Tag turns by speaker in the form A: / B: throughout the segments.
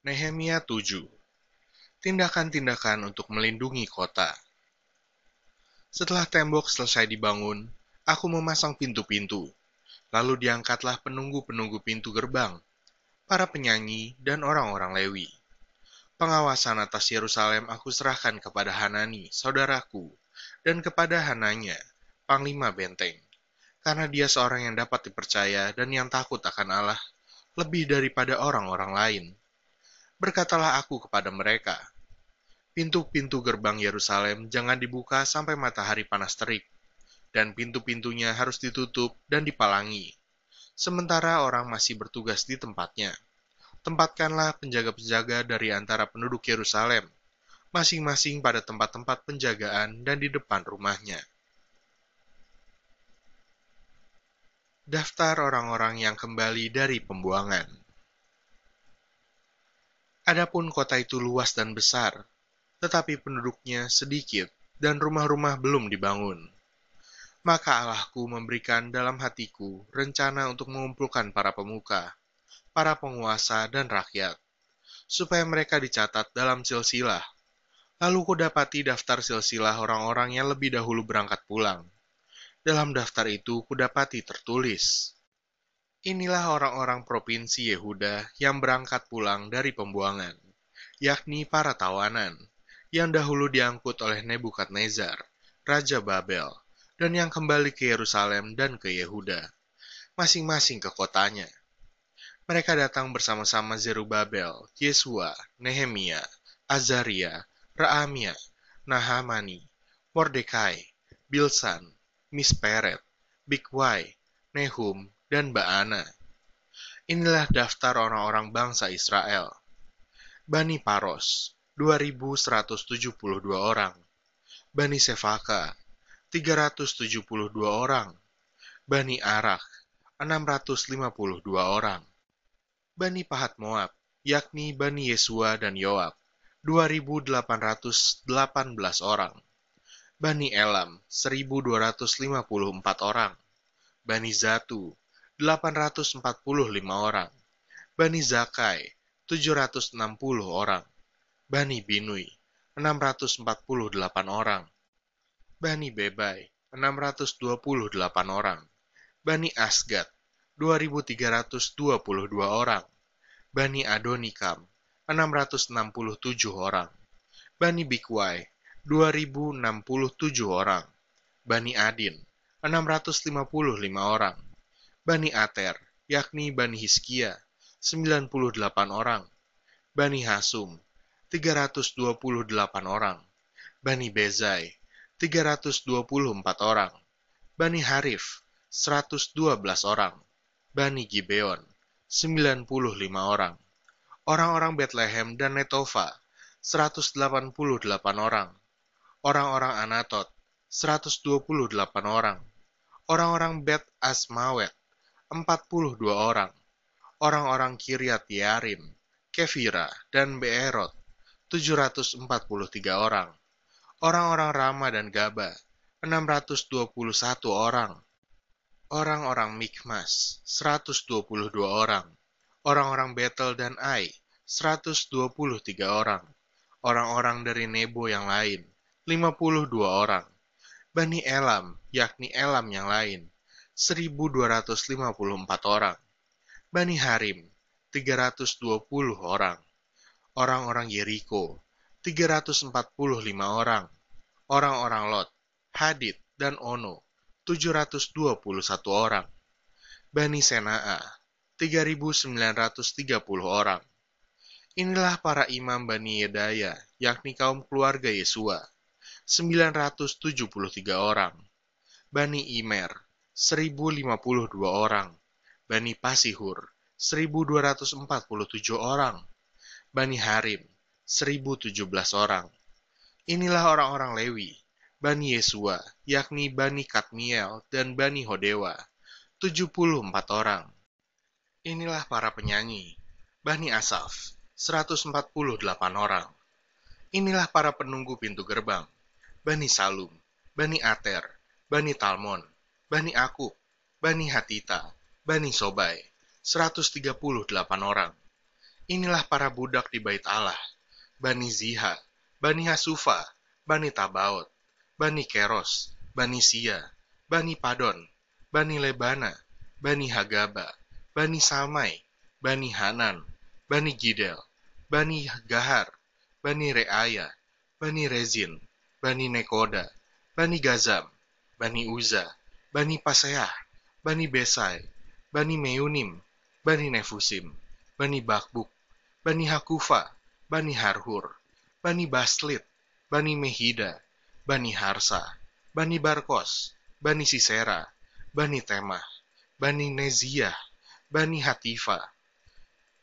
A: Nehemia 7 Tindakan-tindakan untuk melindungi kota Setelah tembok selesai dibangun, aku memasang pintu-pintu. Lalu diangkatlah penunggu-penunggu pintu gerbang, para penyanyi, dan orang-orang Lewi. Pengawasan atas Yerusalem aku serahkan kepada Hanani, saudaraku, dan kepada Hananya, panglima benteng, karena dia seorang yang dapat dipercaya dan yang takut akan Allah, lebih daripada orang-orang lain berkatalah aku kepada mereka, pintu-pintu gerbang Yerusalem jangan dibuka sampai matahari panas terik, dan pintu-pintunya harus ditutup dan dipalangi. Sementara orang masih bertugas di tempatnya, tempatkanlah penjaga-penjaga dari antara penduduk Yerusalem, masing-masing pada tempat-tempat penjagaan dan di depan rumahnya. Daftar orang-orang yang kembali dari pembuangan. Adapun kota itu luas dan besar, tetapi penduduknya sedikit dan rumah-rumah belum dibangun. Maka Allahku memberikan dalam hatiku rencana untuk mengumpulkan para pemuka, para penguasa dan rakyat, supaya mereka dicatat dalam silsilah. Lalu kudapati daftar silsilah orang-orang yang lebih dahulu berangkat pulang. Dalam daftar itu kudapati tertulis, Inilah orang-orang provinsi Yehuda yang berangkat pulang dari pembuangan, yakni para tawanan, yang dahulu diangkut oleh Nebukadnezar, Raja Babel, dan yang kembali ke Yerusalem dan ke Yehuda, masing-masing ke kotanya. Mereka datang bersama-sama Zerubabel, Yesua, Nehemia, Azaria, Raamia, Nahamani, Mordekai, Bilsan, Misperet, Bikwai, Nehum, dan Baana. Inilah daftar orang-orang bangsa Israel. Bani Paros, 2172 orang. Bani Sefaka, 372 orang. Bani Arak, 652 orang. Bani Pahat Moab, yakni Bani Yesua dan Yoab, 2.818 orang. Bani Elam, 1.254 orang. Bani Zatu, 845 orang. Bani Zakai, 760 orang. Bani Binui, 648 orang. Bani Bebai, 628 orang. Bani Asgad, 2322 orang. Bani Adonikam, 667 orang. Bani Bikwai, 2067 orang. Bani Adin, 655 orang Bani Ater, yakni Bani Hiskia, 98 orang. Bani Hasum, 328 orang. Bani Bezai, 324 orang. Bani Harif, 112 orang. Bani Gibeon, 95 orang. Orang-orang Bethlehem dan Netofa, 188 orang. Orang-orang Anatot, 128 orang. Orang-orang Bet Asmawet, 42 orang. Orang-orang Kiryat Yarim, Kefira, dan Beerot, 743 orang. Orang-orang Rama dan Gaba, 621 orang. Orang-orang Mikmas, 122 orang. Orang-orang Betel dan Ai, 123 orang. Orang-orang dari Nebo yang lain, 52 orang. Bani Elam, yakni Elam yang lain, 1.254 orang. Bani Harim, 320 orang. Orang-orang Yeriko, 345 orang. Orang-orang Lot, Hadid, dan Ono, 721 orang. Bani Senaa, 3.930 orang. Inilah para imam Bani Yedaya, yakni kaum keluarga Yesua, 973 orang. Bani Imer, 1052 orang. Bani Pasihur, 1247 orang. Bani Harim, 1017 orang. Inilah orang-orang Lewi, Bani Yesua, yakni Bani Katmiel dan Bani Hodewa, 74 orang. Inilah para penyanyi, Bani Asaf, 148 orang. Inilah para penunggu pintu gerbang, Bani Salum, Bani Ater, Bani Talmon, Bani Akub, Bani Hatita, Bani Sobai, 138 orang. Inilah para budak di bait Allah, Bani Ziha, Bani Hasufa, Bani Tabaot, Bani Keros, Bani Sia, Bani Padon, Bani Lebana, Bani Hagaba, Bani Salmai, Bani Hanan, Bani Gidel, Bani Gahar, Bani Reaya, Bani Rezin, Bani Nekoda, Bani Gazam, Bani Uza, Bani Paseah, Bani Besai, Bani Meunim, Bani Nefusim, Bani Bakbuk, Bani Hakufa, Bani Harhur, Bani Baslit, Bani Mehida, Bani Harsa, Bani Barkos, Bani Sisera, Bani Temah, Bani Nezia, Bani Hatifa.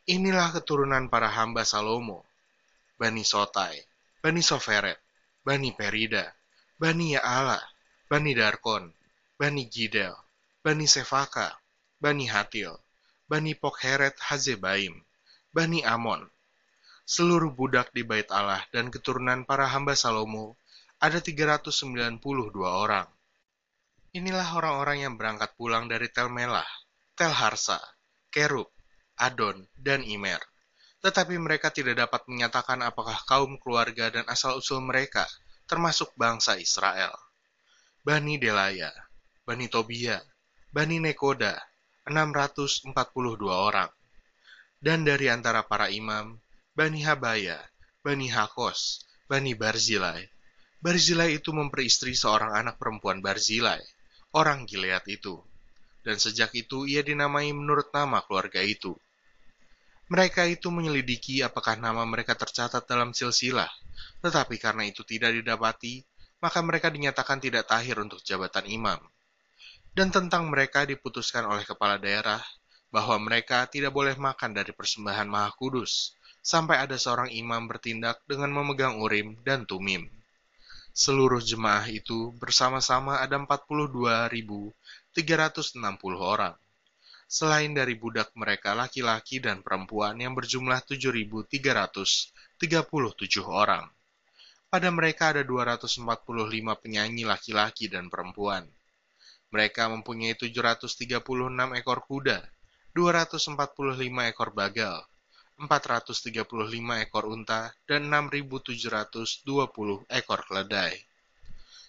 A: Inilah keturunan para hamba Salomo, Bani Sotai, Bani Soferet, Bani Perida, Bani Yaala, Bani Darkon, Bani Gidel, Bani Sefaka, Bani Hatil, Bani Pokheret Hazebaim, Bani Amon, seluruh budak di bait Allah dan keturunan para hamba Salomo ada 392 orang. Inilah orang-orang yang berangkat pulang dari Tel Melah, Tel Kerub, Adon, dan Imer. Tetapi mereka tidak dapat menyatakan apakah kaum keluarga dan asal-usul mereka termasuk bangsa Israel. Bani Delaya, Bani Tobia, Bani Nekoda, 642 orang. Dan dari antara para imam, Bani Habaya, Bani Hakos, Bani Barzilai. Barzilai itu memperistri seorang anak perempuan Barzilai, orang Gilead itu. Dan sejak itu ia dinamai menurut nama keluarga itu. Mereka itu menyelidiki apakah nama mereka tercatat dalam silsilah, tetapi karena itu tidak didapati, maka mereka dinyatakan tidak tahir untuk jabatan imam. Dan tentang mereka diputuskan oleh kepala daerah bahwa mereka tidak boleh makan dari persembahan maha kudus, sampai ada seorang imam bertindak dengan memegang urim dan tumim. Seluruh jemaah itu bersama-sama ada 42.360 orang. Selain dari budak mereka laki-laki dan perempuan yang berjumlah 7.337 orang. Pada mereka ada 245 penyanyi laki-laki dan perempuan. Mereka mempunyai 736 ekor kuda, 245 ekor bagal, 435 ekor unta, dan 6.720 ekor keledai.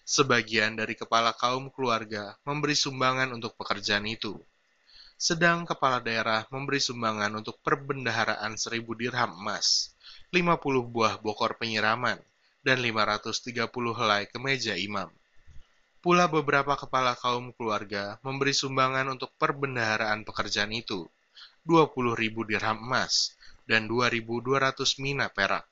A: Sebagian dari kepala kaum keluarga memberi sumbangan untuk pekerjaan itu. Sedang kepala daerah memberi sumbangan untuk perbendaharaan 1000 dirham emas, 50 buah bokor penyiraman, dan 530 helai kemeja imam. Pula beberapa kepala kaum keluarga memberi sumbangan untuk perbendaharaan pekerjaan itu, 20.000 dirham emas, dan 2.200 mina perak.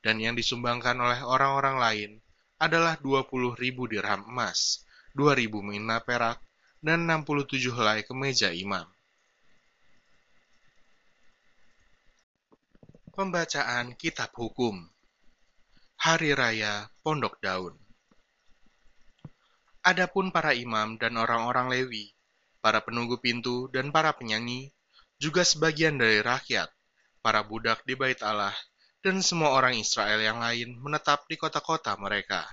A: Dan yang disumbangkan oleh orang-orang lain adalah 20.000 dirham emas, 2.000 mina perak, dan 67 helai kemeja imam. Pembacaan Kitab Hukum Hari Raya Pondok Daun Adapun para imam dan orang-orang Lewi, para penunggu pintu dan para penyanyi, juga sebagian dari rakyat, para budak di bait Allah, dan semua orang Israel yang lain menetap di kota-kota mereka.